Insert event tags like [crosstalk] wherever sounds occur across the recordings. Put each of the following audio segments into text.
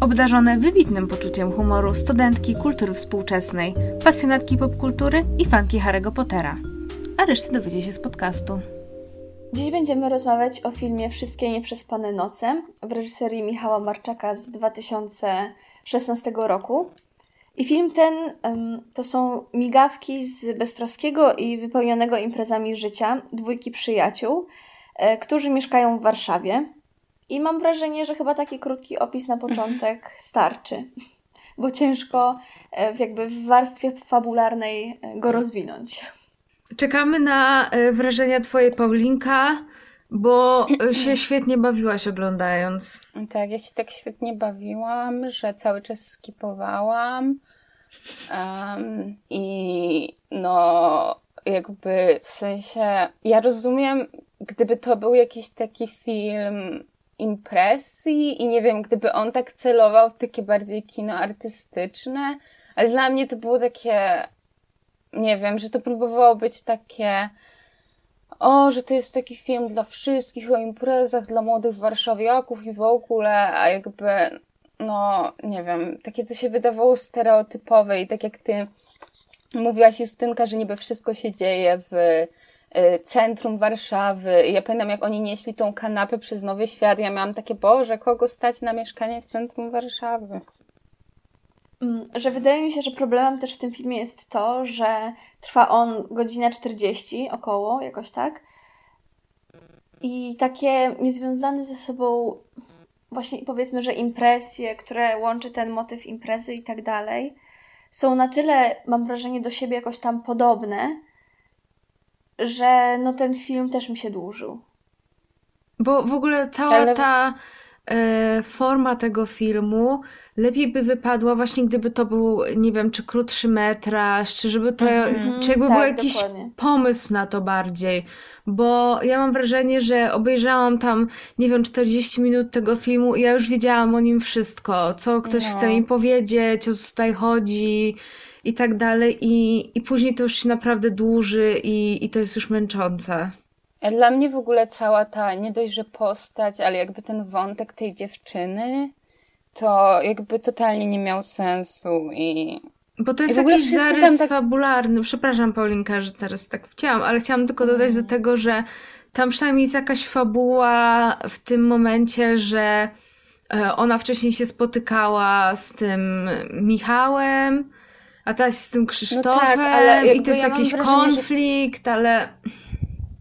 Obdarzone wybitnym poczuciem humoru studentki kultury współczesnej, pasjonatki popkultury i fanki Harry'ego Pottera. A resztę dowiecie się z podcastu. Dziś będziemy rozmawiać o filmie Wszystkie Nieprzespane Noce w reżyserii Michała Marczaka z 2016 roku. I film ten um, to są migawki z beztroskiego i wypełnionego imprezami życia dwójki przyjaciół, e, którzy mieszkają w Warszawie. I mam wrażenie, że chyba taki krótki opis na początek [laughs] starczy, bo ciężko e, jakby w warstwie fabularnej e, go rozwinąć. Czekamy na e, wrażenia Twojej Paulinka, bo się [clears throat] świetnie bawiłaś oglądając. Tak, ja się tak świetnie bawiłam, że cały czas skipowałam. Um, I no, jakby w sensie, ja rozumiem, gdyby to był jakiś taki film impresji i nie wiem, gdyby on tak celował w takie bardziej kino artystyczne, ale dla mnie to było takie, nie wiem, że to próbowało być takie, o, że to jest taki film dla wszystkich o imprezach, dla młodych warszawiaków i w ogóle, a jakby, no, nie wiem, takie to się wydawało stereotypowe i tak jak ty mówiłaś Justynka, że niby wszystko się dzieje w centrum Warszawy. Ja pamiętam, jak oni nieśli tą kanapę przez Nowy Świat. Ja miałam takie, Boże, kogo stać na mieszkanie w centrum Warszawy? Mm, że wydaje mi się, że problemem też w tym filmie jest to, że trwa on godzinę 40 około, jakoś tak. I takie niezwiązane ze sobą właśnie powiedzmy, że impresje, które łączy ten motyw imprezy i tak dalej, są na tyle, mam wrażenie, do siebie jakoś tam podobne, że no ten film też mi się dłużył. Bo w ogóle cała Ale... ta forma tego filmu lepiej by wypadła właśnie gdyby to był, nie wiem, czy krótszy metraż, czy żeby to, mm-hmm, czy jakby tak, był jakiś dokładnie. pomysł na to bardziej. Bo ja mam wrażenie, że obejrzałam tam, nie wiem, 40 minut tego filmu i ja już wiedziałam o nim wszystko, co ktoś no. chce mi powiedzieć, o co tutaj chodzi, i tak dalej, i, i później to już się naprawdę dłuży i, i to jest już męczące. Dla mnie w ogóle cała ta, nie dość, że postać, ale jakby ten wątek tej dziewczyny, to jakby totalnie nie miał sensu i... Bo to jest jakiś zarys tak... fabularny. Przepraszam, Paulinka, że teraz tak chciałam, ale chciałam tylko dodać do tego, że tam przynajmniej jest jakaś fabuła w tym momencie, że e, ona wcześniej się spotykała z tym Michałem, a teraz z tym Krzysztofem no tak, i to jest ja jakiś wrażenie, konflikt, że... ale...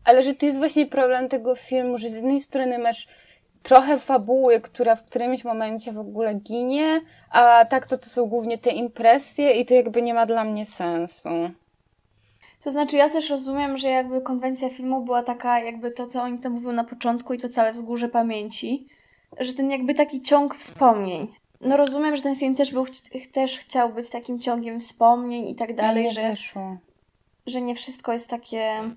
Ale że to jest właśnie problem tego filmu, że z jednej strony masz trochę fabuły, która w którymś momencie w ogóle ginie, a tak to to są głównie te impresje i to jakby nie ma dla mnie sensu. To znaczy, ja też rozumiem, że jakby konwencja filmu była taka, jakby to, co oni to mówią na początku i to całe wzgórze pamięci, że ten jakby taki ciąg wspomnień no rozumiem, że ten film też był, też chciał być takim ciągiem wspomnień i tak dalej, że, wyszło. że nie wszystko jest takie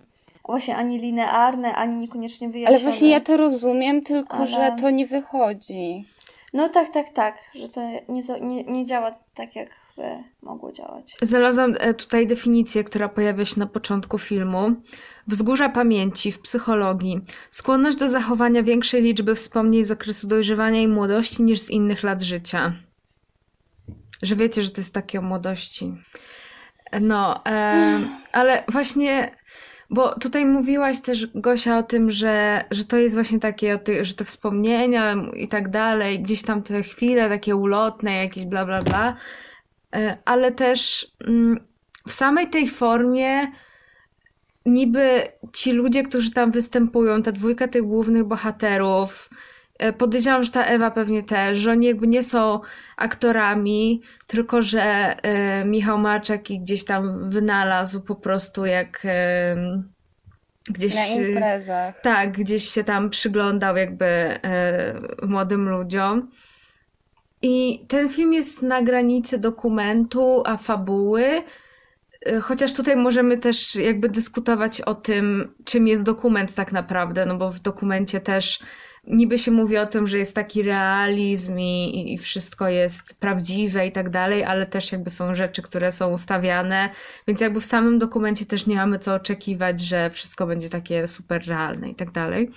właśnie ani linearne, ani niekoniecznie wyjaśnione. Ale właśnie ja to rozumiem, tylko Ale... że to nie wychodzi. No tak, tak, tak, że to nie, nie, nie działa tak, jak mogło działać. Znalazłam e, tutaj definicję, która pojawia się na początku filmu. Wzgórza pamięci w psychologii. Skłonność do zachowania większej liczby wspomnień z okresu dojrzewania i młodości niż z innych lat życia. Że wiecie, że to jest takie o młodości. No, e, ale właśnie, bo tutaj mówiłaś też, Gosia, o tym, że, że to jest właśnie takie, że te wspomnienia i tak dalej, gdzieś tam te chwile takie ulotne, jakieś bla, bla, bla, e, ale też mm, w samej tej formie niby ci ludzie, którzy tam występują, ta dwójka tych głównych bohaterów, podejrzewam, że ta Ewa pewnie też, że oni jakby nie są aktorami, tylko że e, Michał Maczek i gdzieś tam wynalazł po prostu jak e, gdzieś... Na imprezach. Tak, gdzieś się tam przyglądał jakby młodym ludziom. I ten film jest na granicy dokumentu, a fabuły. Chociaż tutaj możemy też jakby dyskutować o tym, czym jest dokument tak naprawdę, no bo w dokumencie też niby się mówi o tym, że jest taki realizm i, i wszystko jest prawdziwe i tak dalej, ale też jakby są rzeczy, które są ustawiane, więc jakby w samym dokumencie też nie mamy co oczekiwać, że wszystko będzie takie super realne i tak dalej.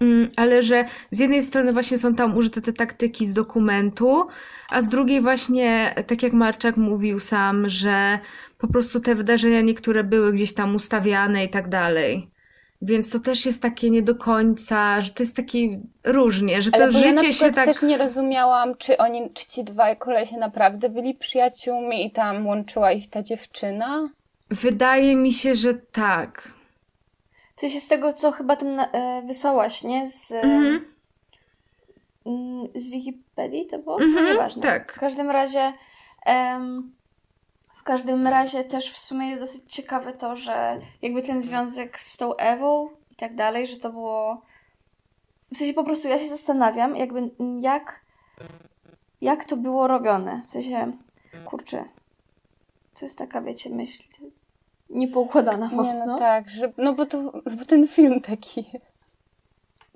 Mm, ale że z jednej strony właśnie są tam użyte te taktyki z dokumentu, a z drugiej właśnie, tak jak Marczak mówił sam, że po prostu te wydarzenia niektóre były gdzieś tam ustawiane i tak dalej. Więc to też jest takie nie do końca, że to jest takie różnie, że to Ale życie ja się tak. też nie rozumiałam, czy oni, czy ci dwaj kolesie naprawdę byli przyjaciółmi i tam łączyła ich ta dziewczyna? Wydaje mi się, że tak. W sensie z tego, co chyba tam e, wysłałaś, nie? Z, Mhm. mm, z Wikipedii to było? Mhm, no nieważne. tak. W każdym razie em, w każdym razie też w sumie jest dosyć ciekawe to, że jakby ten związek z tą Ewą i tak dalej, że to było w sensie po prostu ja się zastanawiam, jakby jak jak to było robione. W sensie, kurczę, to jest taka, wiecie, myśl niepoukładana Nie, mocno. no tak, że, no bo, to, bo ten film taki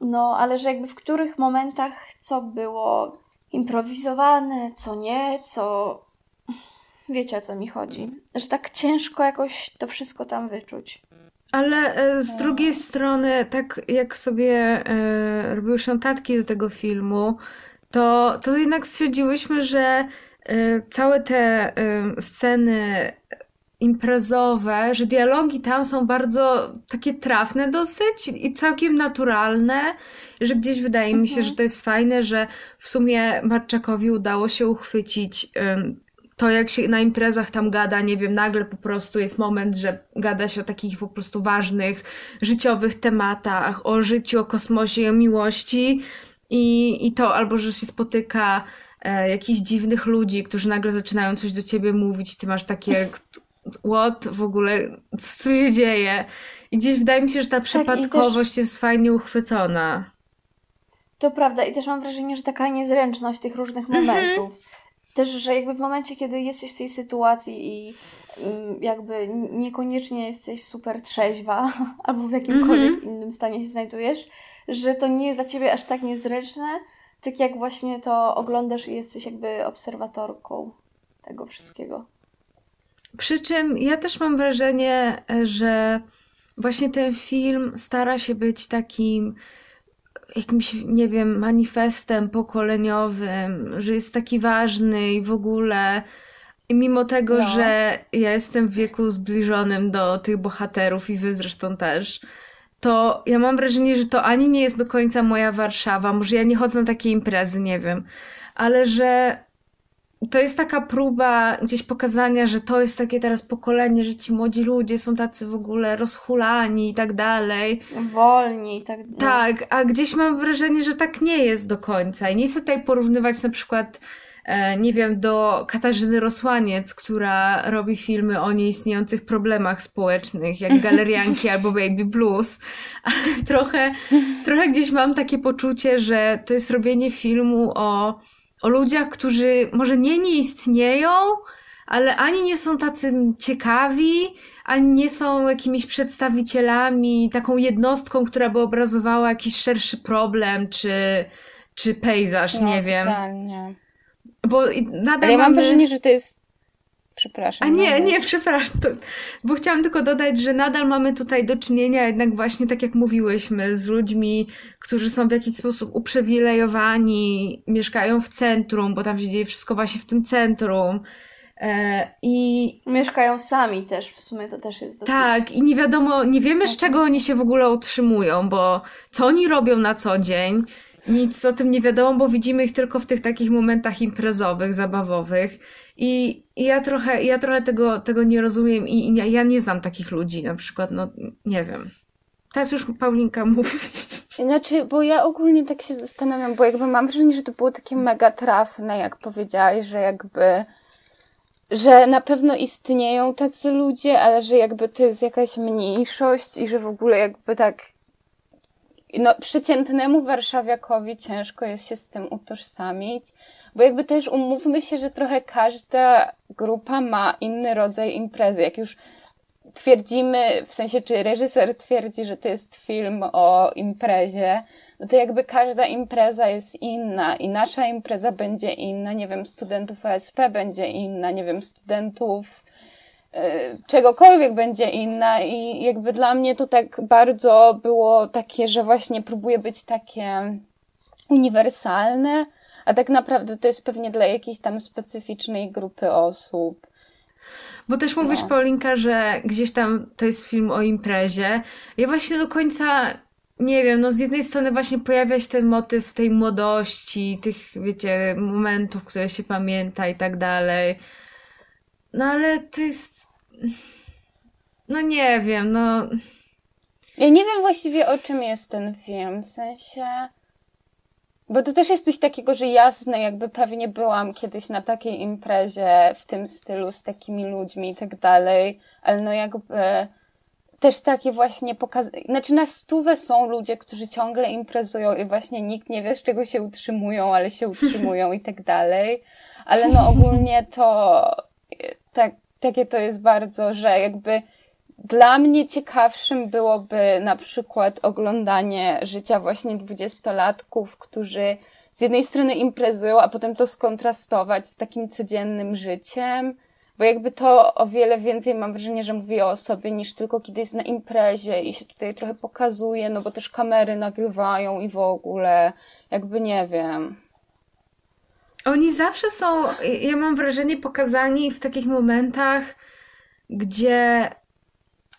No, ale że jakby w których momentach co było improwizowane, co nie, co. Wiecie o co mi chodzi. Że tak ciężko jakoś to wszystko tam wyczuć. Ale e, z No. drugiej strony, tak jak sobie e, robiłyś notatki do tego filmu, to, to jednak stwierdziłyśmy, że e, całe te sceny imprezowe, że dialogi tam są bardzo takie trafne dosyć i całkiem naturalne, że gdzieś wydaje mi się, Mhm. że to jest fajne, że w sumie Marczakowi udało się uchwycić to, jak się na imprezach tam gada, nie wiem, nagle po prostu jest moment, że gada się o takich po prostu ważnych, życiowych tematach, o życiu, o kosmosie, o miłości i, i to, albo że się spotyka e, jakichś dziwnych ludzi, którzy nagle zaczynają coś do ciebie mówić, ty masz takie what w ogóle, co się dzieje? I gdzieś wydaje mi się, że ta przypadkowość jest fajnie uchwycona. To prawda, i też mam wrażenie, że taka niezręczność tych różnych Mhm. Też, że jakby w momencie, kiedy jesteś w tej sytuacji i mm, jakby niekoniecznie jesteś super trzeźwa, [laughs] albo w jakimkolwiek Mhm. innym stanie się znajdujesz, że to nie jest dla ciebie aż tak niezręczne, tak jak właśnie to oglądasz i jesteś jakby obserwatorką tego wszystkiego. Przy czym ja też mam wrażenie, że właśnie ten film stara się być takim jakimś, nie wiem, manifestem pokoleniowym, że jest taki ważny i w ogóle. I mimo tego, No. że ja jestem w wieku zbliżonym do tych bohaterów i wy zresztą też, to ja mam wrażenie, że to ani nie jest do końca moja Warszawa, może ja nie chodzę na takie imprezy, nie wiem, ale że to jest taka próba gdzieś pokazania, że to jest takie teraz pokolenie, że ci młodzi ludzie są tacy w ogóle rozhulani i tak dalej. Wolni i tak no. Tak, a gdzieś mam wrażenie, że tak nie jest do końca. I nie chcę tutaj porównywać na przykład, e, nie wiem, do Katarzyny Rosłaniec, która robi filmy o nieistniejących problemach społecznych, jak Galerianki [laughs] albo Baby Blues, ale trochę, trochę gdzieś mam takie poczucie, że to jest robienie filmu o, o ludziach, którzy może nie nie istnieją, ale ani nie są tacy ciekawi, ani nie są jakimiś przedstawicielami, taką jednostką, która by obrazowała jakiś szerszy problem, czy, czy pejzaż, no, nie wiem. Totalnie. Bo i nadal Ale ja mam mamy... wrażenie, że to jest. Przepraszam. A nie, nie, przepraszam, to, bo chciałam tylko dodać, że nadal mamy tutaj do czynienia jednak właśnie tak jak mówiłyśmy, z ludźmi, którzy są w jakiś sposób uprzywilejowani, mieszkają w centrum, bo tam się dzieje wszystko właśnie w tym centrum. E, I Mieszkają sami też, w sumie to też jest dosyć... tak, i nie wiadomo, nie wiemy z czego oni się w ogóle utrzymują, bo co oni robią na co dzień, nic o tym nie wiadomo, bo widzimy ich tylko w tych takich momentach imprezowych, zabawowych. I, i ja trochę, ja trochę tego, tego nie rozumiem i, i ja- nie znam takich ludzi na przykład, no nie wiem. Teraz już Paulinka mówi. Znaczy, bo ja ogólnie tak się zastanawiam, bo jakby mam wrażenie, że to było takie mega trafne, jak powiedziałaś, że jakby, że na pewno istnieją tacy ludzie, ale że jakby to jest jakaś mniejszość i że w ogóle jakby tak, no, przeciętnemu warszawiakowi ciężko jest się z tym utożsamić, bo jakby też umówmy się, że trochę każda grupa ma inny rodzaj imprezy. Jak już twierdzimy, w sensie czy reżyser twierdzi, że to jest film o imprezie, no to jakby każda impreza jest inna i nasza impreza będzie inna, nie wiem, studentów OSP będzie inna, nie wiem, studentów czegokolwiek będzie inna i jakby dla mnie to tak bardzo było takie, że właśnie próbuje być takie uniwersalne, a tak naprawdę to jest pewnie dla jakiejś tam specyficznej grupy osób. Bo też mówisz, no. Paulinka, że gdzieś tam to jest film o imprezie. Ja właśnie do końca nie wiem, no z jednej strony właśnie pojawia się ten motyw tej młodości, tych, wiecie, momentów, które się pamięta i tak dalej. No ale to jest. No nie wiem, no. Ja nie wiem właściwie o czym jest ten film, w sensie. Bo to też jest coś takiego, że jasne, jakby pewnie byłam kiedyś na takiej imprezie w tym stylu z takimi ludźmi i tak dalej, ale no jakby też takie właśnie pokaz... Znaczy na stówę są ludzie, którzy ciągle imprezują i właśnie nikt nie wie, z czego się utrzymują, ale się [laughs] utrzymują i tak dalej. Ale no ogólnie to takie to jest bardzo, że jakby dla mnie ciekawszym byłoby na przykład oglądanie życia właśnie dwudziestolatków, którzy z jednej strony imprezują, a potem to skontrastować z takim codziennym życiem bo jakby to o wiele więcej mam wrażenie, że mówi o sobie niż tylko kiedy jest na imprezie i się tutaj trochę pokazuje, no bo też kamery nagrywają i w ogóle, jakby nie wiem. Oni zawsze są, ja mam wrażenie, pokazani w takich momentach, gdzie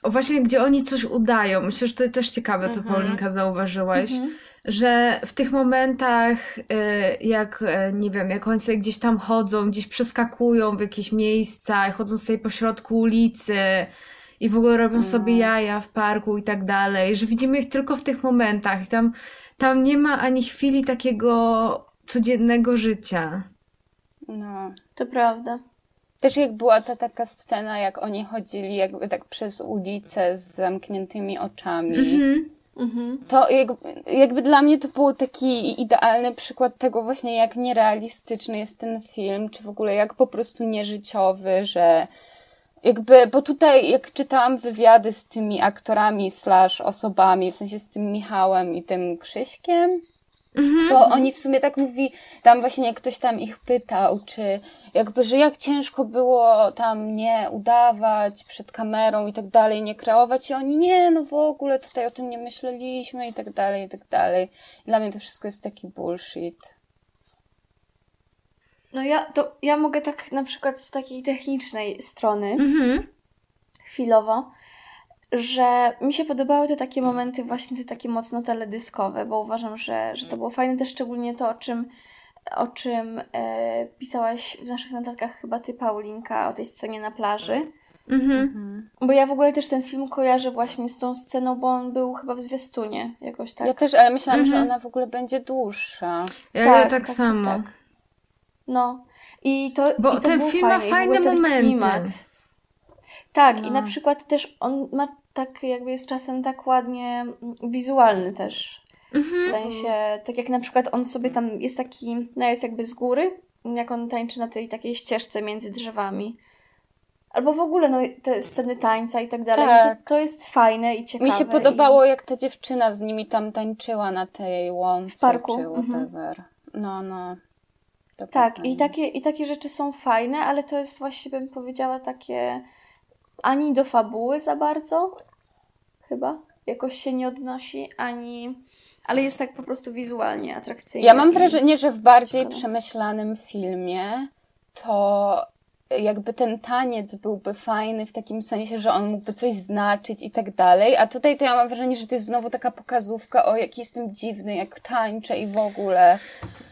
właśnie gdzie oni coś udają. Myślę, że to też ciekawe, co mhm. Paulinka zauważyłaś. Mhm że w tych momentach, y, jak y, nie wiem, jak oni sobie gdzieś tam chodzą, gdzieś przeskakują w jakieś miejsca, chodzą sobie po środku ulicy i w ogóle robią sobie no. jaja w parku i tak dalej, że widzimy ich tylko w tych momentach i tam, tam nie ma ani chwili takiego codziennego życia. No, to prawda. Też jak była ta taka scena, jak oni chodzili jakby tak przez ulicę z zamkniętymi oczami. Mhm Mhm. To jakby, jakby dla mnie to był taki idealny przykład tego właśnie, jak nierealistyczny jest ten film, czy w ogóle jak po prostu nieżyciowy, że jakby, bo tutaj jak czytałam wywiady z tymi aktorami slash osobami, w sensie z tym Michałem i tym Krzyśkiem, Mhm. To oni w sumie tak mówi, tam właśnie ktoś tam ich pytał, czy jakby, że jak ciężko było tam nie udawać przed kamerą i tak dalej, nie kreować i oni, nie, no w ogóle tutaj o tym nie myśleliśmy i tak dalej, i tak dalej. Dla mnie to wszystko jest taki bullshit. No ja, to ja mogę tak na przykład z takiej technicznej strony mhm. chwilowo, że mi się podobały te takie momenty, właśnie te takie mocno teledyskowe, bo uważam, że, że to było fajne też szczególnie to, o czym, o czym e, pisałaś w naszych notatkach chyba ty, Paulinka, o tej scenie na plaży. Mhm. Bo ja w ogóle też ten film kojarzę właśnie z tą sceną, bo on był chyba w zwiastunie jakoś tak. Ja też, ale myślałam, mhm. że ona w ogóle będzie dłuższa. Ja tak, tak, tak, tak samo. Tak, No. I to, bo i to ten film ma fajne momenty. Klimat. Tak, no. i na przykład też on ma tak, jakby jest czasem tak ładnie wizualny też. Mhm. W sensie, tak jak na przykład on sobie tam jest taki, no jest jakby z góry, jak on tańczy na tej takiej ścieżce między drzewami. Albo w ogóle no, te sceny tańca i tak dalej. No tak. To, to, jest fajne i ciekawe. Mi się podobało, i... jak ta dziewczyna z nimi tam tańczyła na tej łące. W parku. Czy mhm. whatever. Mhm. No, no. To tak, i takie, i takie rzeczy są fajne, ale to jest właściwie, bym powiedziała, takie ani do fabuły za bardzo, chyba, jakoś się nie odnosi, ani... Ale jest tak po prostu wizualnie atrakcyjny. Ja mam wrażenie, że w bardziej ciekawe. przemyślanym filmie to jakby ten taniec byłby fajny w takim sensie, że on mógłby coś znaczyć i tak dalej, a tutaj to ja mam wrażenie, że to jest znowu taka pokazówka, o jaki jestem dziwny, jak tańczę i w ogóle.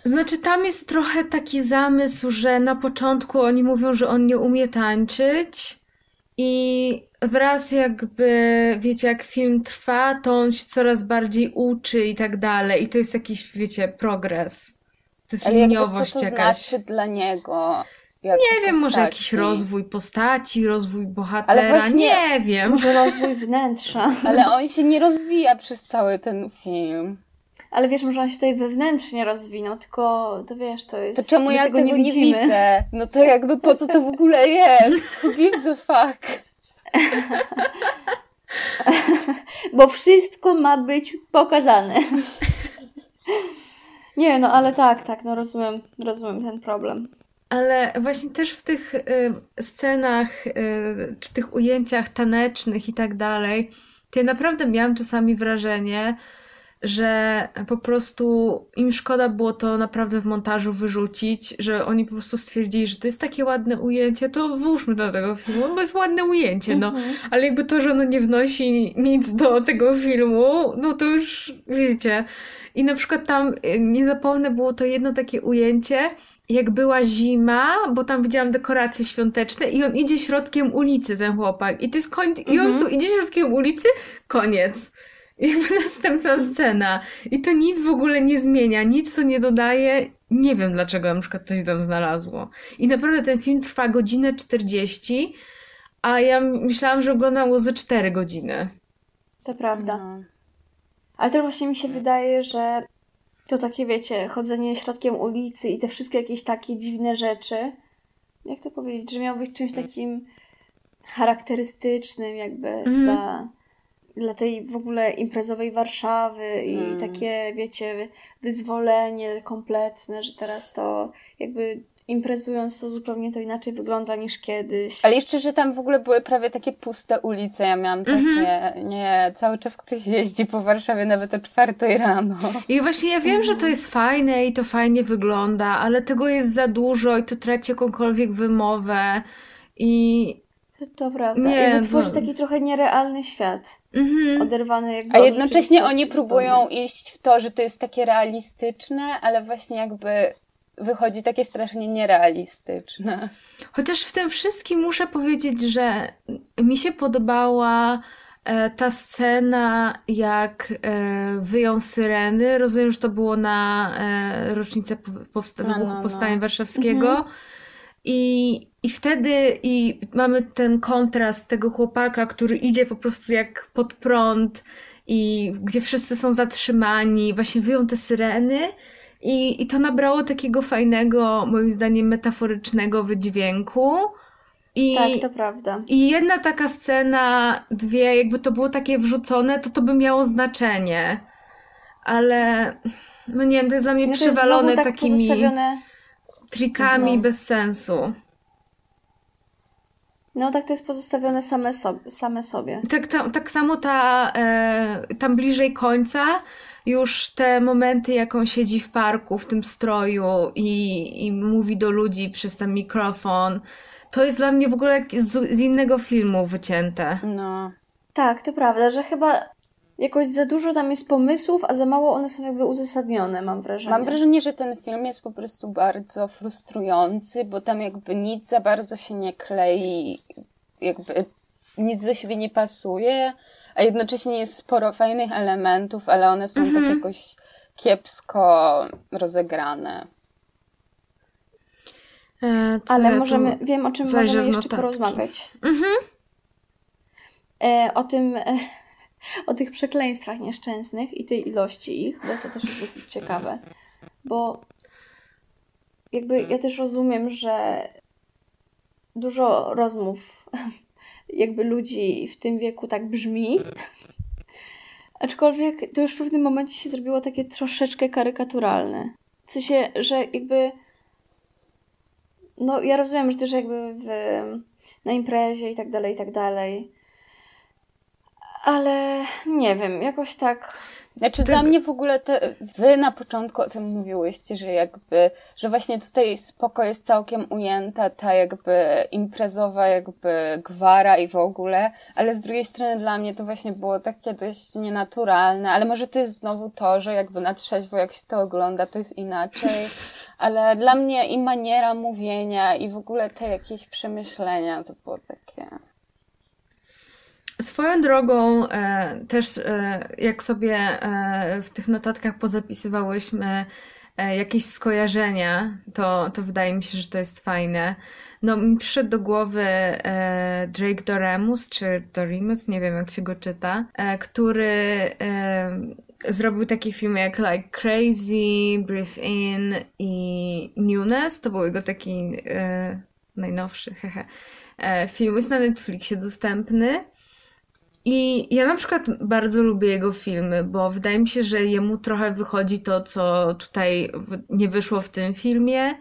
Znaczy tam jest trochę taki zamysł, że na początku oni mówią, że on nie umie tańczyć, i wraz jakby, wiecie, jak film trwa, to on się coraz bardziej uczy i tak dalej. I to jest jakiś, wiecie, progres. To jest Ale liniowość co to jakaś. znaczy dla niego? Nie wiem, postaci. może jakiś rozwój postaci, rozwój bohatera, właśnie- nie wiem. Może rozwój wnętrza. Ale on się nie rozwija przez cały ten film. Ale wiesz, może on się tutaj wewnętrznie rozwinął, tylko to wiesz, to jest. To czemu ja tego, tego, nie nie, widzimy. widzę? No to jakby po co to w ogóle jest? Who gives a fuck? [laughs] Bo wszystko ma być pokazane. [laughs] Nie, no ale tak, tak, no rozumiem, rozumiem ten problem. Ale właśnie też w tych y, scenach, y, czy tych ujęciach tanecznych i tak dalej, to ja naprawdę miałam czasami wrażenie, że po prostu im szkoda było to naprawdę w montażu wyrzucić, że oni po prostu stwierdzili, że to jest takie ładne ujęcie, to włóżmy do tego filmu, bo jest ładne ujęcie, no. Mhm. Ale jakby to, że ono nie wnosi nic do tego filmu, no to już wiecie. I na przykład tam y, nie zapomnę, było to jedno takie ujęcie, jak była zima, bo tam widziałam dekoracje świąteczne i on idzie środkiem ulicy, ten chłopak. I to jest koń... I on Mhm. idzie środkiem ulicy, koniec. Jakby [laughs] następna scena. I to nic w ogóle nie zmienia, nic to nie dodaje. Nie wiem, dlaczego na przykład coś tam znalazło. I naprawdę ten film trwa godzinę 40, a ja myślałam, że oglądam ze 4 godziny. To prawda. No. Ale też właśnie mi się wydaje, że to takie, wiecie, chodzenie środkiem ulicy i te wszystkie jakieś takie dziwne rzeczy, jak to powiedzieć, że miał być czymś takim charakterystycznym jakby Mhm. dla, dla tej w ogóle imprezowej Warszawy i Mm. takie, wiecie, wyzwolenie kompletne, że teraz to jakby imprezując to zupełnie to inaczej wygląda niż kiedyś. Ale jeszcze, że tam w ogóle były prawie takie puste ulice. Ja miałam takie, Mhm. nie, cały czas ktoś jeździ po Warszawie nawet o czwartej rano. I właśnie ja wiem, że to jest fajne i to fajnie wygląda, ale tego jest za dużo i to traci jakąkolwiek wymowę. I. To, prawda. Nie, jakby tworzy to- taki trochę nierealny świat. Mhm. Oderwany jakby A jednocześnie oni próbują zupełnie. iść w to, że to jest takie realistyczne, ale właśnie jakby wychodzi takie strasznie nierealistyczne. Chociaż w tym wszystkim muszę powiedzieć, że mi się podobała e, ta scena, jak e, wyją syreny. Rozumiem, że to było na e, rocznicę po- powsta- No, no, no. Powstania Warszawskiego. Mhm. I, I wtedy i mamy ten kontrast tego chłopaka, który idzie po prostu jak pod prąd i gdzie wszyscy są zatrzymani, właśnie wyją te syreny i, i to nabrało takiego fajnego, moim zdaniem, metaforycznego wydźwięku. I, Tak, to prawda. I jedna taka scena, dwie, jakby to było takie wrzucone, to to by miało znaczenie. Ale no nie wiem, to jest dla mnie jest przywalone tak takimi pozostawione... trikami No. bez sensu. No tak to jest pozostawione same, sobie, same sobie. Tak, ta, tak samo ta, e, tam bliżej końca już te momenty, jak on siedzi w parku w tym stroju i, i mówi do ludzi przez ten mikrofon, to jest dla mnie w ogóle jak z, z innego filmu wycięte. No. Tak, to prawda, że chyba jakoś za dużo tam jest pomysłów, a za mało one są jakby uzasadnione, mam wrażenie. Mam wrażenie, że ten film jest po prostu bardzo frustrujący, bo tam jakby nic za bardzo się nie klei, jakby nic do siebie nie pasuje, a jednocześnie jest sporo fajnych elementów, ale one są Mhm. tak jakoś kiepsko rozegrane. E, Ale ja tu- możemy, wiem o czym zajrzę możemy jeszcze notatki. porozmawiać. Mhm. E, o tym, e, o tych przekleństwach nieszczęsnych i tej ilości ich, bo to też jest dosyć ciekawe. Bo jakby ja też rozumiem, że dużo rozmów [laughs] jakby ludzi w tym wieku tak brzmi. Aczkolwiek to już w pewnym momencie się zrobiło takie troszeczkę karykaturalne. W sensie, że jakby no ja rozumiem, że też jakby w, na imprezie i tak dalej, i tak dalej. Ale nie wiem, jakoś tak. Znaczy Ty- dla mnie w ogóle te, wy na początku o tym mówiłyście, że jakby, że właśnie tutaj spoko jest całkiem ujęta ta jakby imprezowa jakby gwara i w ogóle, ale z drugiej strony dla mnie to właśnie było takie dość nienaturalne, ale może to jest znowu to, że jakby na trzeźwo jak się to ogląda to jest inaczej, ale dla mnie i maniera mówienia i w ogóle te jakieś przemyślenia to było takie... Swoją drogą e, też e, jak sobie e, w tych notatkach pozapisywałyśmy jakieś skojarzenia, to, to wydaje mi się, że to jest fajne. No, mi przyszedł do głowy Drake Doremus, czy Doremus, nie wiem jak się go czyta, który zrobił takie filmy jak Like Crazy, Breathe In i Newness. To był jego taki najnowszy, hehe, film. Jest na Netflixie dostępny. I ja na przykład bardzo lubię jego filmy, bo wydaje mi się, że jemu trochę wychodzi to, co tutaj nie wyszło w tym filmie,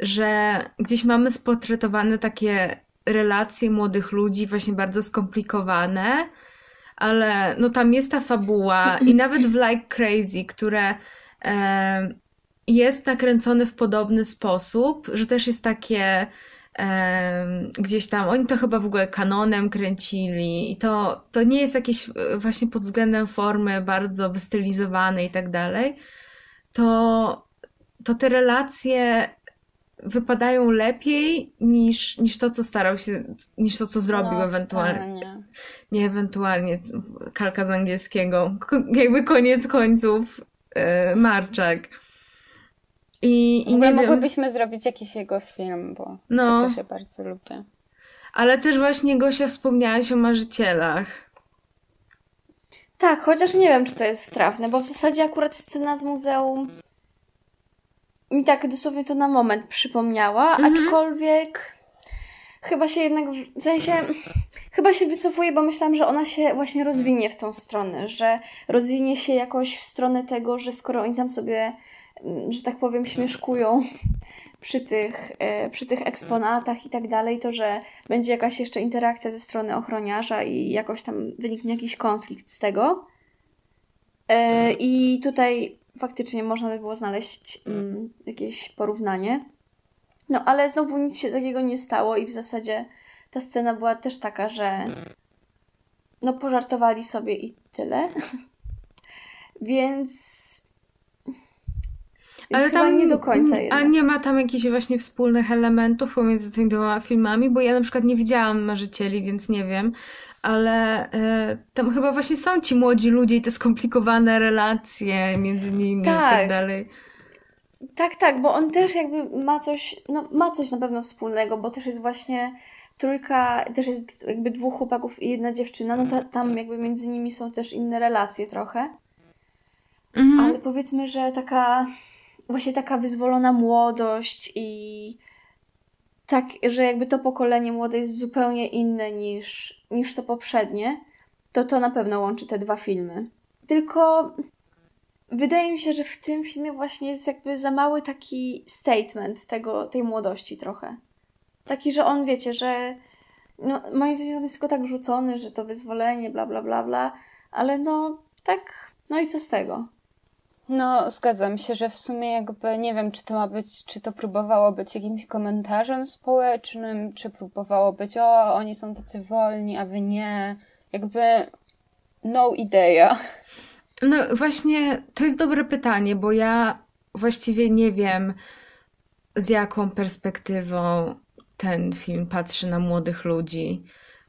że gdzieś mamy spotretowane takie relacje młodych ludzi, właśnie bardzo skomplikowane, ale no tam jest ta fabuła i [laughs] nawet w Like Crazy, które e, jest nakręcone w podobny sposób, że też jest takie gdzieś tam, oni to chyba w ogóle kanonem kręcili i to, to nie jest jakieś e, właśnie pod względem formy bardzo wystylizowane i tak dalej, to, to te relacje wypadają lepiej niż, niż to, co starał się, niż to, co zrobił no, ewentualnie. Nie. nie ewentualnie, kalka z angielskiego. Jakby koniec końców yy, Marczak. I, i nie mogłybyśmy wiem. zrobić jakiś jego film, bo no. ja też się bardzo lubię. Ale też właśnie Gosia wspomniałaś o marzycielach. Tak, chociaż nie wiem, czy to jest strawne, bo w zasadzie akurat scena z muzeum mi tak dosłownie to na moment przypomniała, mhm. aczkolwiek chyba się jednak, w sensie, chyba się wycofuję, bo myślałam, że ona się właśnie rozwinie w tą stronę, że rozwinie się jakoś w stronę tego, że skoro oni tam sobie że tak powiem, śmieszkują [laughs] przy tych, e, przy tych eksponatach i tak dalej, to że będzie jakaś jeszcze interakcja ze strony ochroniarza i jakoś tam wyniknie jakiś konflikt z tego. E, I tutaj faktycznie można by było znaleźć mm, jakieś porównanie. No ale znowu nic się takiego nie stało i w zasadzie ta scena była też taka, że no pożartowali sobie i tyle. [laughs] Więc więc Ale tam nie do końca jednak. A nie ma tam jakichś właśnie wspólnych elementów pomiędzy tymi dwoma filmami, bo ja na przykład nie widziałam Marzycieli, więc nie wiem. Ale y, tam chyba właśnie są ci młodzi ludzie i te skomplikowane relacje między nimi tak. i tak, tak dalej. Tak, tak, bo on też jakby ma coś, no ma coś na pewno wspólnego, bo też jest właśnie trójka, też jest jakby dwóch chłopaków i jedna dziewczyna, no ta, tam jakby między nimi są też inne relacje trochę. Mhm. Ale powiedzmy, że taka właśnie taka wyzwolona młodość i tak, że jakby to pokolenie młode jest zupełnie inne niż, niż to poprzednie, to to na pewno łączy te dwa filmy. Tylko wydaje mi się, że w tym filmie właśnie jest jakby za mały taki statement tego, tej młodości trochę. Taki, że on wiecie, że no, moim zdaniem jest tylko tak rzucony, że to wyzwolenie, bla, bla, bla, bla, ale no tak, no i co z tego? No, zgadzam się, że w sumie jakby nie wiem, czy to ma być, czy to próbowało być jakimś komentarzem społecznym, czy próbowało być, o, oni są tacy wolni, a wy nie. Jakby no idea. No właśnie, to jest dobre pytanie, bo ja właściwie nie wiem, z jaką perspektywą ten film patrzy na młodych ludzi.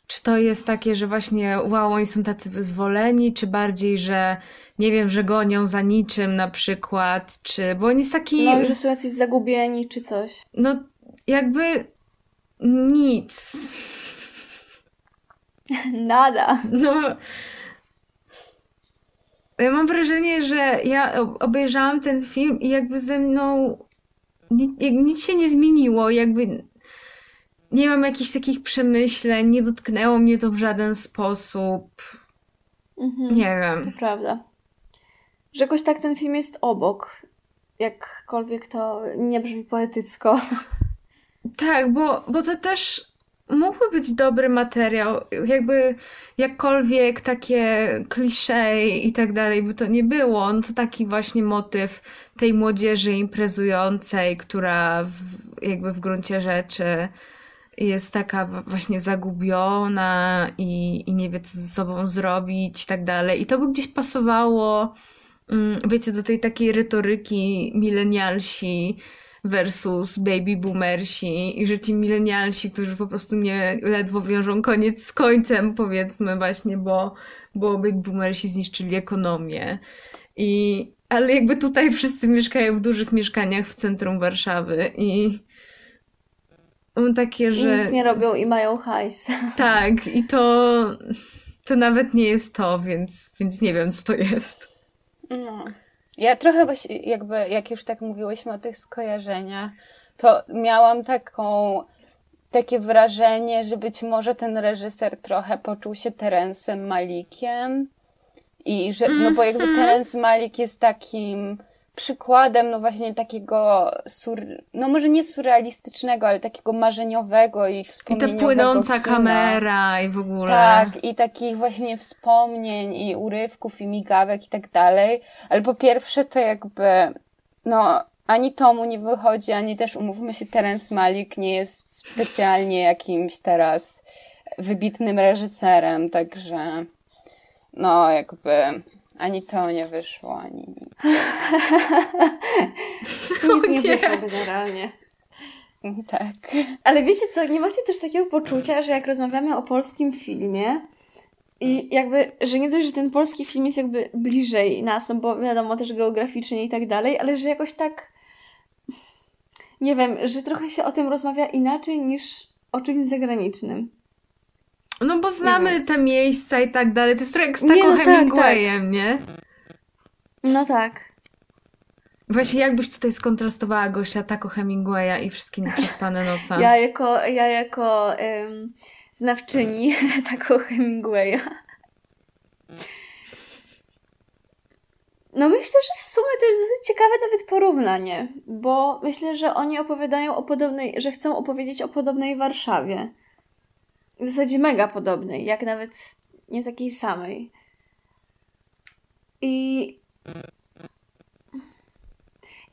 Czy to jest takie, że właśnie wow, oni są tacy wyzwoleni, czy bardziej, że nie wiem, że gonią za niczym na przykład, czy... Bo on jest taki... No, że są jacyś zagubieni, czy coś. No, jakby nic. [laughs] Nada. No... Ja mam wrażenie, że ja obejrzałam ten film i jakby ze mną nic, nic się nie zmieniło, jakby nie mam jakichś takich przemyśleń, nie dotknęło mnie to w żaden sposób. Mhm, nie wiem. To prawda. Że jakoś tak ten film jest obok. Jakkolwiek to nie brzmi poetycko. Tak, bo, bo to też mógłby być dobry materiał. Jakby jakkolwiek takie klisze i tak dalej by to nie było. No to taki właśnie motyw tej młodzieży imprezującej, która w, jakby w gruncie rzeczy jest taka właśnie zagubiona i, i nie wie, co ze sobą zrobić i tak dalej. I to by gdzieś pasowało, mm, wiecie, do tej takiej retoryki milenialsi versus baby boomersi i że ci milenialsi, którzy po prostu nie ledwo wiążą koniec z końcem, powiedzmy właśnie, bo, bo baby boomersi zniszczyli ekonomię. I, ale jakby tutaj wszyscy mieszkają w dużych mieszkaniach w centrum Warszawy i takie, że... I nic nie robią i mają hajs. [laughs] Tak, i to, to nawet nie jest to, więc, więc nie wiem, co to jest. No. Ja trochę właśnie, jakby, jak już tak mówiłyśmy o tych skojarzeniach, to miałam taką, takie wrażenie, że być może ten reżyser trochę poczuł się Terensem Malikiem i że, no bo jakby Mhm. Terence Malik jest takim przykładem, no właśnie takiego, sur, no może nie surrealistycznego, ale takiego marzeniowego i I wspomnieniowego ta płynąca kina. kamera i w ogóle. Tak, i takich właśnie wspomnień, i urywków, i migawek, i tak dalej. Ale po pierwsze, to jakby, no, ani tomu nie wychodzi, ani też, umówmy się, Terence Malik nie jest specjalnie jakimś teraz wybitnym reżyserem, także, no, jakby, ani to nie wyszło, ani nic. [laughs] [laughs] Nic nie nie. wyszło generalnie. Tak. Ale wiecie co, nie macie też takiego poczucia, że jak rozmawiamy o polskim filmie i jakby, że nie dość, że ten polski film jest jakby bliżej nas, no bo wiadomo też geograficznie i tak dalej, ale że jakoś tak nie wiem, że trochę się o tym rozmawia inaczej niż o czymś zagranicznym. No bo znamy te miejsca i tak dalej. To jest trochę jak z Nie, taką no tak, Hemingwayem, nie? No tak. Właśnie jakbyś tutaj skontrastowała Gosia Taco Hemingwaya i wszystkie nieprzespane noce. Ja jako, ja jako em, znawczyni [laughs] takiego Hemingwaya. No myślę, że w sumie to jest dosyć ciekawe nawet porównanie, bo myślę, że oni opowiadają o podobnej, że chcą opowiedzieć o podobnej Warszawie. W zasadzie mega podobnej, jak nawet nie takiej samej. I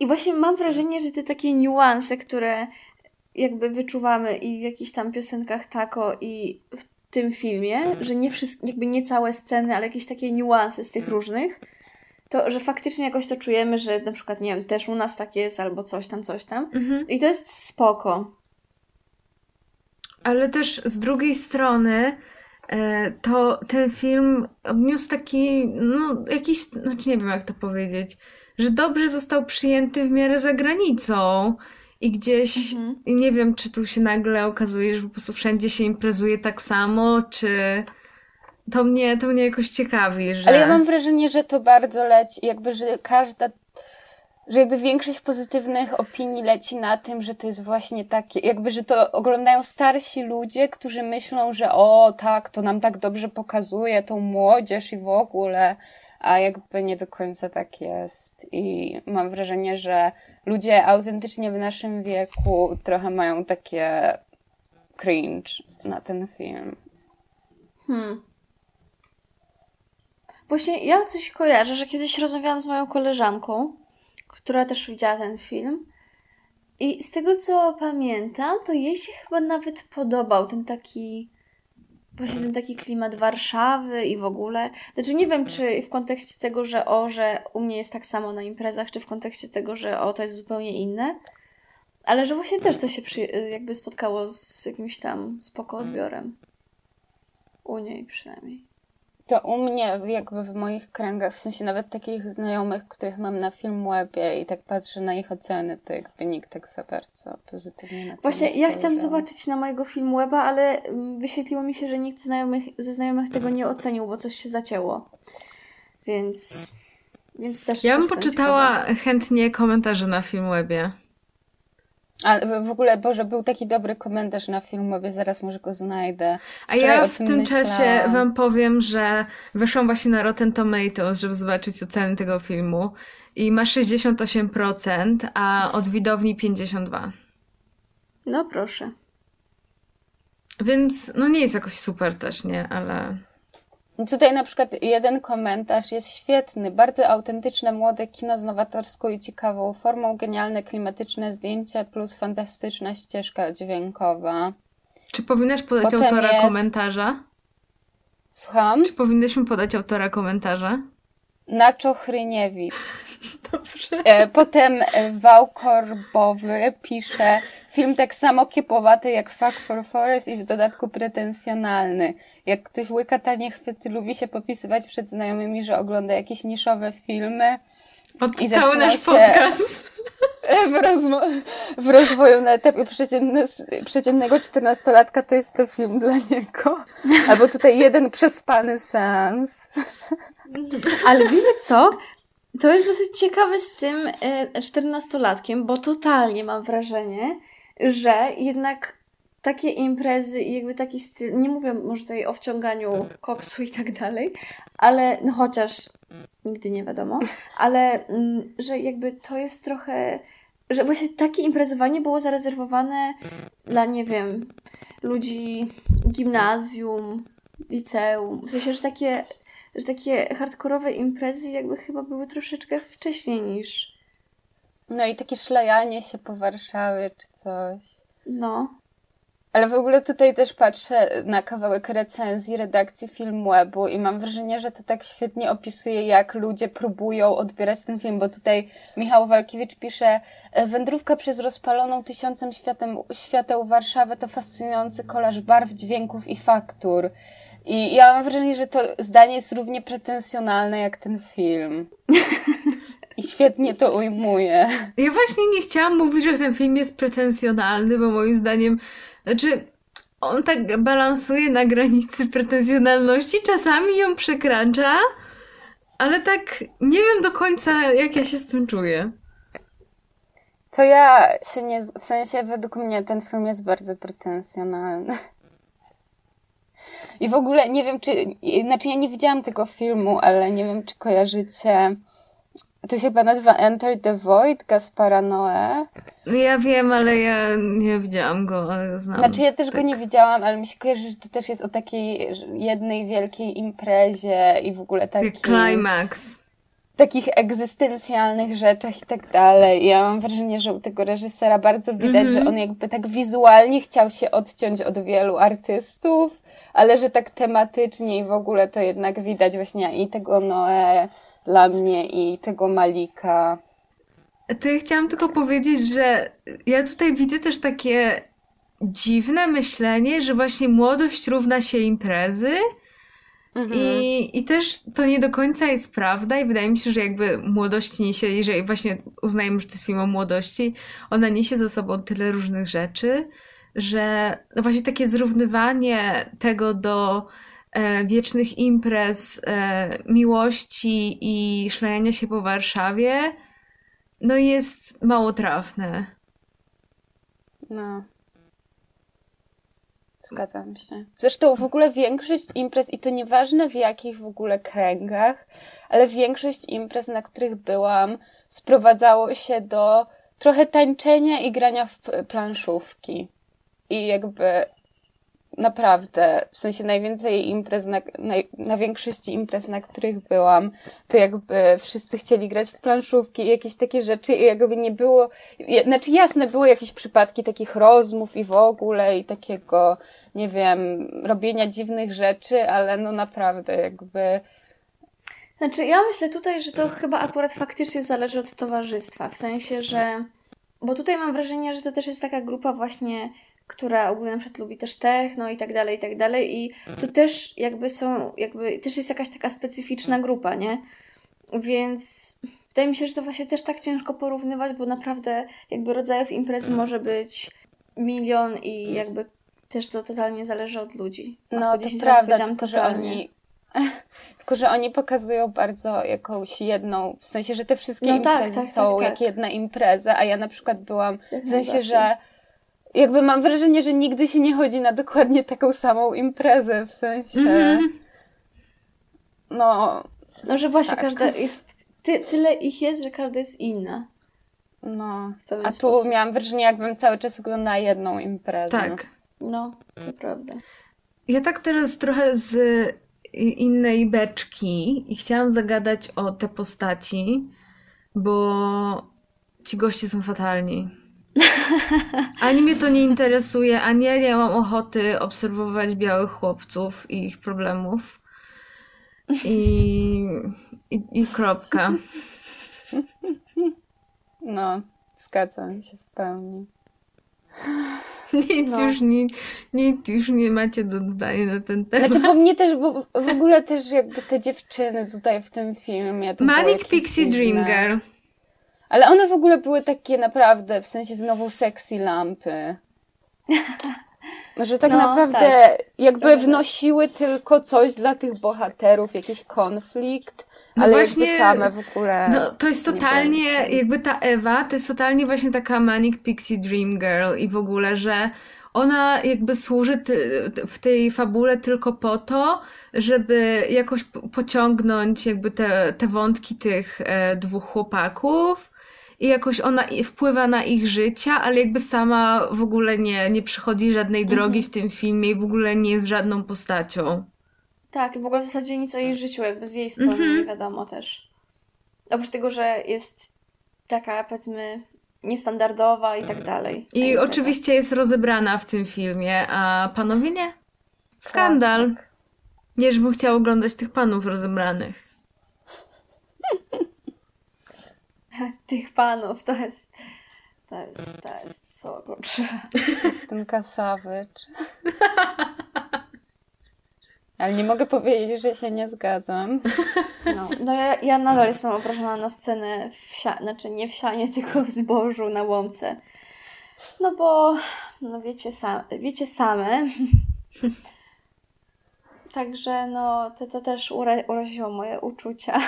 i właśnie mam wrażenie, że te takie niuanse, które jakby wyczuwamy i w jakichś tam piosenkach Tako i w tym filmie, że nie wszystkie, jakby nie całe sceny, ale jakieś takie niuanse z tych różnych, to że faktycznie jakoś to czujemy, że na przykład, nie wiem, też u nas tak jest, albo coś tam, coś tam. Mhm. I to jest spoko. Ale też z drugiej strony e, to ten film odniósł taki, no jakiś, znaczy nie wiem jak to powiedzieć, że dobrze został przyjęty w miarę za granicą i gdzieś, Mhm. nie wiem czy tu się nagle okazuje, że po prostu wszędzie się imprezuje tak samo, czy to mnie, to mnie jakoś ciekawi, że... Ale ja mam wrażenie, że to bardzo leci, jakby, że każda, że jakby większość pozytywnych opinii leci na tym, że to jest właśnie takie, jakby, że to oglądają starsi ludzie, którzy myślą, że o tak, to nam tak dobrze pokazuje tą młodzież i w ogóle, a jakby nie do końca tak jest. I mam wrażenie, że ludzie autentycznie w naszym wieku trochę mają takie cringe na ten film. Hmm. Właśnie ja coś kojarzę, że kiedyś rozmawiałam z moją koleżanką, która też widziała ten film. I z tego co pamiętam, to jej się chyba nawet podobał ten taki. Właśnie ten taki klimat Warszawy i w ogóle. Znaczy nie wiem, czy w kontekście tego, że o, że u mnie jest tak samo na imprezach, czy w kontekście tego, że o, to jest zupełnie inne. Ale że właśnie też to się przy, jakby spotkało z jakimś tam spoko odbiorem. U niej przynajmniej. To u mnie, jakby w moich kręgach, w sensie nawet takich znajomych, których mam na Filmwebie i tak patrzę na ich oceny, to jakby nikt tak za bardzo pozytywnie na to Właśnie nie ja chciałam zobaczyć na mojego filmu weba, ale mm, wyświetliło mi się, że nikt znajomych, ze znajomych tego nie ocenił, bo coś się zacięło. Więc, więc też. Ja bym poczytała ciekawa. chętnie komentarze na Filmwebie. A w- ogóle, Boże, był taki dobry komentarz na Filmwebie, zaraz może go znajdę. A Wczoraj ja o w tym tym czasie wam powiem, że weszłam właśnie na Rotten Tomatoes, żeby zobaczyć oceny tego filmu i ma 68%, a od widowni 52%. No proszę. Więc no nie jest jakoś super też, nie? Ale Tutaj na przykład jeden komentarz jest świetny, bardzo autentyczne młode kino z nowatorską i ciekawą formą, genialne klimatyczne zdjęcia plus fantastyczna ścieżka dźwiękowa. czy powinnaś podać Potem autora jest- komentarza? Słucham? Czy powinnyśmy podać autora komentarza? Naczo Chryniewic. Dobrze. E, Potem e, Wał Korbowy pisze film tak samo kiepowaty jak Fuck for Forest i w dodatku pretensjonalny. Jak ktoś łyka tanie chwyty, lubi się popisywać przed znajomymi, że ogląda jakieś niszowe filmy, cały nasz się... podcast. W, rozmo- w rozwoju na etapie przeciętne, przeciętnego czternastolatka to jest to film dla niego. Albo tutaj jeden przespany sens. Ale wiecie co? To jest dosyć ciekawe z tym e, czternastolatkiem, bo totalnie mam wrażenie, że jednak takie imprezy i jakby taki styl, nie mówię może tutaj o wciąganiu koksu i tak dalej, ale no chociaż nigdy nie wiadomo, ale mm, że jakby to jest trochę, że właśnie takie imprezowanie było zarezerwowane dla, nie wiem, ludzi gimnazjum, liceum, w sensie, że takie, że takie hardkorowe imprezy jakby chyba były troszeczkę wcześniej niż... No i takie szlajanie się po Warszawie czy coś. No. Ale w ogóle tutaj też patrzę na kawałek recenzji redakcji Filmwebu i mam wrażenie, że to tak świetnie opisuje, jak ludzie próbują odbierać ten film, bo tutaj Michał Walkiewicz pisze e, Wędrówka przez rozpaloną tysiącem światem, świateł Warszawę to fascynujący kolaż barw, dźwięków i faktur. I ja mam wrażenie, że to zdanie jest równie pretensjonalne jak ten film. I świetnie to ujmuje. Ja właśnie nie chciałam mówić, że ten film jest pretensjonalny, bo moim zdaniem znaczy, on tak balansuje na granicy pretensjonalności, czasami ją przekracza, ale tak nie wiem do końca, jak ja się z tym czuję. To ja się nie. W sensie, według mnie ten film jest bardzo pretensjonalny. I w ogóle nie wiem, czy. Znaczy, ja nie widziałam tego filmu, ale nie wiem, czy kojarzycie to się chyba nazywa Enter the Void Gaspara Noé. Ja wiem, ale ja nie widziałam go, ale znam. Znaczy ja też tak. go nie widziałam, ale mi się kojarzy, że to też jest o takiej jednej wielkiej imprezie i w ogóle taki... Climax. Takich egzystencjalnych rzeczach i tak dalej. Ja mam wrażenie, że u tego reżysera bardzo widać, mm -hmm. że mhm. on jakby tak wizualnie chciał się odciąć od wielu artystów, ale że tak tematycznie i w ogóle to jednak widać właśnie i tego Noé dla mnie i tego Malika. To ja chciałam tylko powiedzieć, że ja tutaj widzę też takie dziwne myślenie, że właśnie młodość równa się imprezy. Mhm. I, I też to nie do końca jest prawda, i wydaje mi się, że jakby młodość niesie, jeżeli właśnie uznajemy, że to jest film o młodości, ona niesie ze sobą tyle różnych rzeczy, że no właśnie takie zrównywanie tego do e, wiecznych imprez, e, miłości i szlajania się po Warszawie, no jest mało trafne. No. Zgadzam się. Zresztą w ogóle większość imprez, i to nieważne w jakich w ogóle kręgach, ale większość imprez, na których byłam, sprowadzało się do trochę tańczenia i grania w planszówki. I jakby naprawdę, w sensie najwięcej imprez, na, na, większości imprez, na których byłam, to jakby wszyscy chcieli grać w planszówki i jakieś takie rzeczy i jakby nie było, znaczy jasne, były jakieś przypadki takich rozmów i w ogóle i takiego, nie wiem, robienia dziwnych rzeczy, ale no naprawdę jakby... Znaczy ja myślę tutaj, że to chyba akurat faktycznie zależy od towarzystwa, w sensie, że... Bo tutaj mam wrażenie, że to też jest taka grupa właśnie która ogólnie na przykład lubi też techno i tak dalej, i tak dalej. I to też jakby są, jakby też jest jakaś taka specyficzna grupa, nie? Więc wydaje mi się, że to właśnie też tak ciężko porównywać, bo naprawdę jakby rodzajów imprezy może być milion i jakby też to totalnie zależy od ludzi. No to prawda, tylko że oni [laughs] tylko, że oni pokazują bardzo jakąś jedną, w sensie, że te wszystkie no tak, imprezy tak, tak, są tak, jak jedna impreza, a ja na przykład byłam, w sensie, że jakby mam wrażenie, że nigdy się nie chodzi na dokładnie taką samą imprezę, w sensie. Mm-hmm. No. No, że właśnie tak. każda jest. Ty, tyle ich jest, że każda jest inna. No. A tu sposób. miałam wrażenie, jakbym cały czas oglądała jedną imprezę. Tak. No, to prawda. Ja tak teraz trochę z innej beczki i chciałam zagadać o te postaci, bo ci goście są fatalni. [laughs] Ani mnie to nie interesuje, ani ja nie mam ochoty obserwować białych chłopców i ich problemów. I, i, i kropka. No, zgadzam się w pełni. Nic, No. już nie, nic już nie macie do dodania na ten temat. Znaczy, bo mnie też, bo w ogóle też jakby te dziewczyny tutaj w tym filmie. Manic Pixie Dream. Girl. Ale one w ogóle były takie naprawdę, w sensie znowu sexy lampy. [laughs] Że tak No, naprawdę tak. jakby Trochę tak. wnosiły tylko coś dla tych bohaterów, jakiś konflikt, No ale właśnie, jakby same w ogóle. No, to jest totalnie, jakby ta Ewa, to jest totalnie właśnie taka Manic Pixie Dream Girl i w ogóle, że ona jakby służy ty, w tej fabule tylko po to, żeby jakoś pociągnąć jakby te, te wątki tych e, dwóch chłopaków i jakoś ona wpływa na ich życia, ale jakby sama w ogóle nie, nie przychodzi żadnej drogi w tym filmie i w ogóle nie jest żadną postacią. Tak, i w ogóle w zasadzie nic o jej życiu, jakby z jej strony Mhm. nie wiadomo też. Oprócz tego, że jest taka, powiedzmy, niestandardowa i tak dalej. I impreza. oczywiście jest rozebrana w tym filmie, a panowie nie. Skandal. Klasyk. Nie, żebym chciała oglądać tych panów rozebranych. [laughs] [laughs] Tych panów, to jest... To jest, to jest co kurczę. Justynka Savage. Ale nie mogę powiedzieć, że się nie zgadzam. No, no ja, ja nadal jestem obrażona na scenę w znaczy nie w sianie, [laughs] tylko w zbożu na łące. No bo, no wiecie, sam, wiecie same. [laughs] Także no, to, to też ura- uraziło moje uczucia.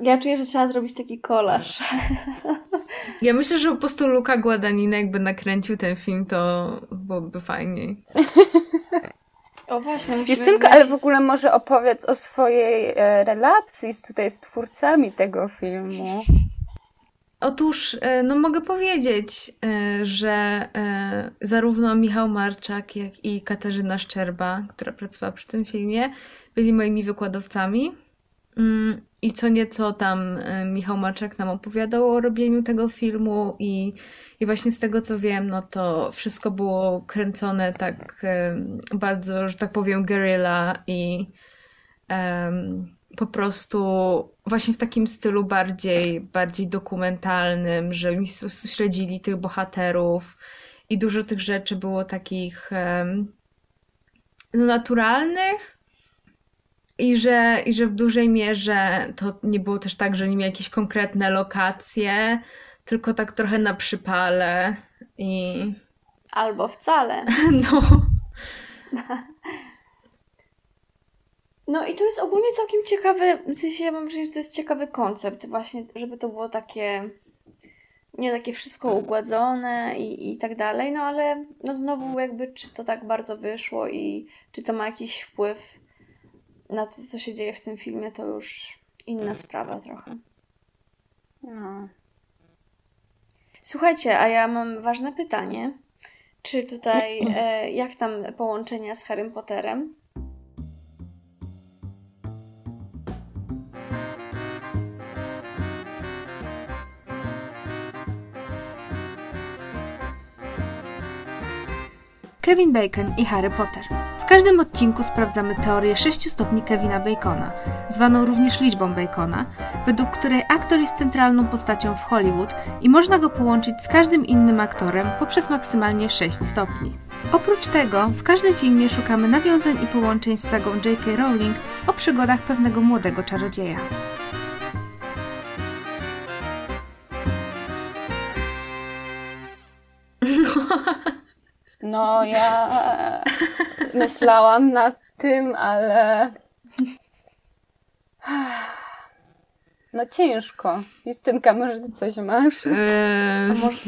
Ja czuję, że trzeba zrobić taki kolaż. Ja myślę, że po prostu Luka Guadagnino jakby nakręcił ten film, to byłoby fajniej. O właśnie, musimy Justynka, mieć- ale w ogóle może opowiedz o swojej e, relacji z, tutaj z twórcami tego filmu. Otóż, e, no mogę powiedzieć, e, że e, zarówno Michał Marczak, jak i Katarzyna Szczerba, która pracowała przy tym filmie, byli moimi wykładowcami. Mm, I co nieco tam Michał Marczak nam opowiadał o robieniu tego filmu i, i właśnie z tego co wiem, no to wszystko było kręcone tak bardzo, że tak powiem, guerrilla i po prostu właśnie w takim stylu bardziej, bardziej dokumentalnym, że mi śledzili tych bohaterów i dużo tych rzeczy było takich no, naturalnych i że, i że w dużej mierze to nie było też tak, że nie mieli jakieś konkretne lokacje, tylko tak trochę na przypale i Albo wcale. [laughs] no, [laughs] No i to jest ogólnie całkiem ciekawy, w sensie ja mam wrażenie, że to jest ciekawy koncept właśnie, żeby to było takie, nie takie wszystko ugładzone i, i tak dalej, no ale no znowu jakby czy to tak bardzo wyszło i czy to ma jakiś wpływ na to, co się dzieje w tym filmie, to już inna sprawa trochę. No. Słuchajcie, a ja mam ważne pytanie. Czy tutaj, [clears throat] e, jak tam połączenia z Harrym Potterem? Kevin Bacon i Harry Potter. W każdym odcinku sprawdzamy teorię 6 stopni Kevina Bacona, zwaną również liczbą Bacona, według której aktor jest centralną postacią w Hollywood i można go połączyć z każdym innym aktorem poprzez maksymalnie 6 stopni. Oprócz tego, w każdym filmie szukamy nawiązań i połączeń z sagą J.K. Rowling o przygodach pewnego młodego czarodzieja. [laughs] [laughs] No, ja myślałam nad tym, ale. No ciężko. Justynka, może ty coś masz? e, A może,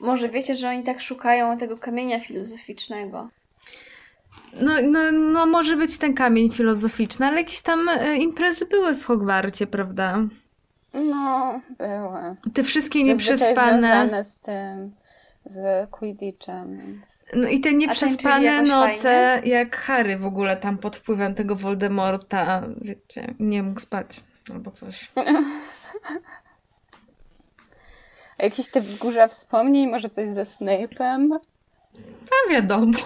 może wiecie, że oni tak szukają tego kamienia filozoficznego? No, no, no może być ten kamień filozoficzny, ale jakieś tam e, imprezy były w Hogwarcie, prawda? No, były. Te wszystkie nieprzespane. związane z tym, z Quidditchem, więc... No i te nieprzespane noce, fajnie? jak Harry w ogóle tam pod wpływem tego Voldemorta, wiecie, nie mógł spać albo coś. [laughs] A jakieś te wzgórza wspomnień, może coś ze Snape'em? A wiadomo.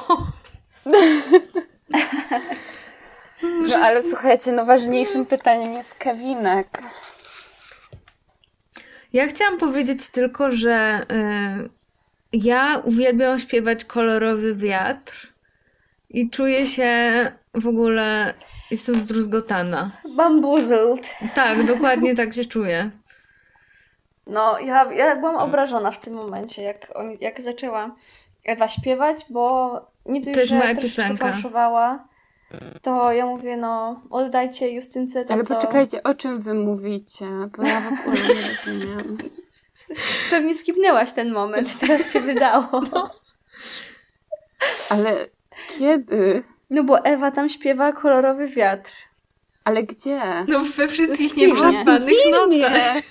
[laughs] No ale słuchajcie, no ważniejszym pytaniem jest Kevinek. Ja chciałam powiedzieć tylko, że y, ja uwielbiam śpiewać kolorowy wiatr i czuję się w ogóle, jestem zdruzgotana. Bamboozled. Tak, dokładnie tak się czuję. No, ja, ja byłam obrażona w tym momencie, jak, jak zaczęła Ewa śpiewać, bo nie dość, To jest że moja piosenka. fałszowała, to ja mówię, no, oddajcie Justynce to, Ale co... poczekajcie, o czym wy mówicie? Bo ja w ogóle nie rozumiem. Pewnie skipnęłaś ten moment, [laughs] teraz się wydało. Ale kiedy? No bo Ewa tam śpiewa kolorowy wiatr. Ale gdzie? No we wszystkich nieprzespanych nocach.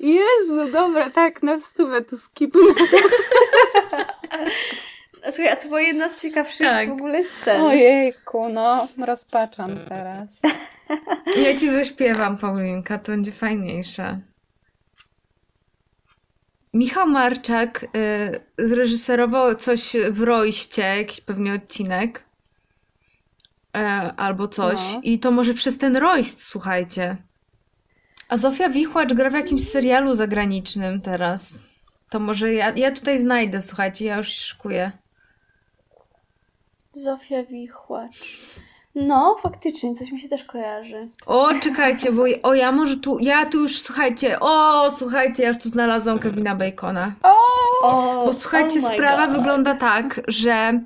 Jezu, dobra, tak, na wstówę to skipnę. [laughs] Słuchaj, a to była jedna z ciekawszych Tak. w ogóle scen. Ojejku, no, rozpaczam teraz. Ja ci zaśpiewam, Paulinka, to będzie fajniejsze. Michał Marczak y, zreżyserował coś w Rojście, jakiś pewnie odcinek. E, albo coś. No. I to może przez ten Rojst, słuchajcie. A Zofia Wichłacz gra w jakimś serialu zagranicznym teraz. To może ja, ja tutaj znajdę, słuchajcie, ja już szykuję. Zofia Wichłacz. No, faktycznie, coś mi się też kojarzy. O, czekajcie, bo o, ja może tu, ja tu już, słuchajcie, o, słuchajcie, ja już tu znalazłam Kevina Bacona. O, Bo słuchajcie, oh sprawa God. wygląda tak, że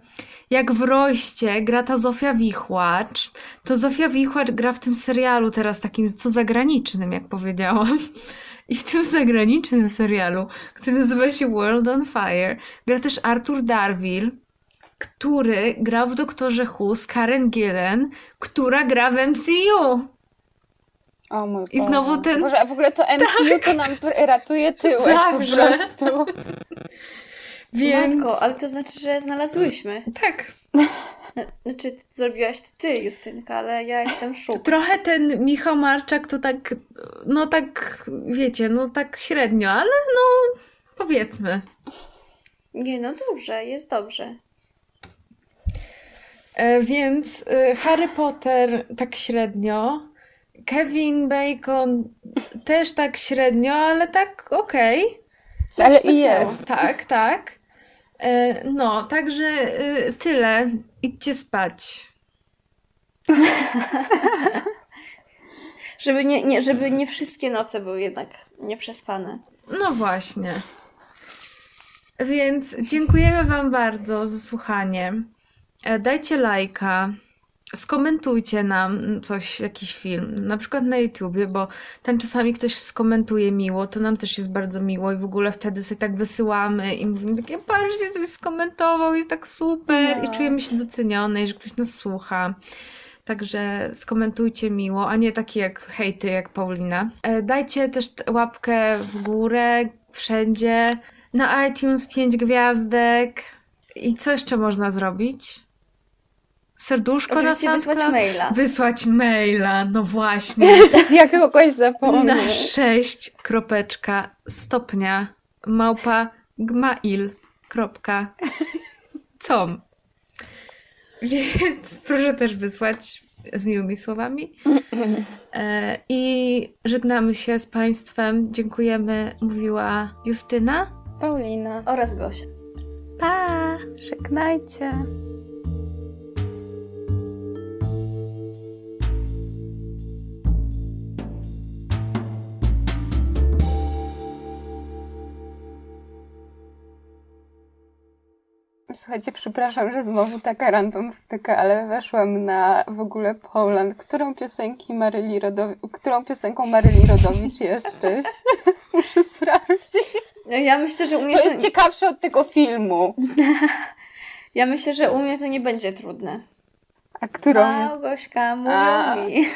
jak w Roście gra ta Zofia Wichłacz, to Zofia Wichłacz gra w tym serialu teraz takim co zagranicznym, jak powiedziałam. I w tym zagranicznym serialu, który nazywa się World on Fire, gra też Arthur Darville, który grał w Doktorze Who z Karen Gillan, która gra w MCU. O mój I znowu Boże. ten- Boże, a w ogóle to MCU to nam ratuje tyłek Zawsze. po prostu. [laughs] Więc Matko, ale to znaczy, że znalazłyśmy. tak, Znaczy, ty- zrobiłaś to ty, Justynka, ale ja jestem w szoku. Trochę ten Michał Marczak to tak, no tak, wiecie, no tak średnio, ale no powiedzmy. Nie, no dobrze, jest dobrze. E, więc e, Harry Potter tak średnio, Kevin Bacon też tak średnio, ale tak okej. Ale i jest. Tak, tak. E, no, także tyle. Idźcie spać. [laughs] Żeby nie, nie, żeby nie wszystkie noce były jednak nieprzespane. No właśnie. Więc dziękujemy Wam bardzo za słuchanie. E, Dajcie lajka, skomentujcie nam coś, jakiś film, na przykład na YouTubie, bo tam czasami ktoś skomentuje miło, to nam też jest bardzo miło i w ogóle wtedy sobie tak wysyłamy i mówimy takie, patrzcie, coś skomentował, jest tak super i No. czujemy się docenione, że ktoś nas słucha. Także skomentujcie miło, a nie takie jak hejty, jak Paulina. E, Dajcie też łapkę w górę, wszędzie. Na iTunes 5 gwiazdek. I co jeszcze można zrobić? Serduszko na Oczywiście wysłać SoundCloud? maila. Wysłać maila, no właśnie. [laughs] Jak kogoś na zapomnę. 6 kropeczka stopnia małpa gmail.com Więc proszę też wysłać z miłymi słowami. E, I żegnamy się z Państwem. Dziękujemy, mówiła Justyna. Paulina, Oraz Gosia. Pa! żegnajcie. Słuchajcie, przepraszam, że znowu taka random wtyka, ale weszłam na w ogóle Poland. Którą piosenki Maryli Rodowicz, którą piosenką Maryli Rodowicz jesteś? [laughs] Muszę sprawdzić. No ja myślę, że u mnie To jest ciekawsze od tego filmu. [laughs] ja myślę, że u mnie to nie będzie trudne. A którą jest? Małgośka mówi. [laughs]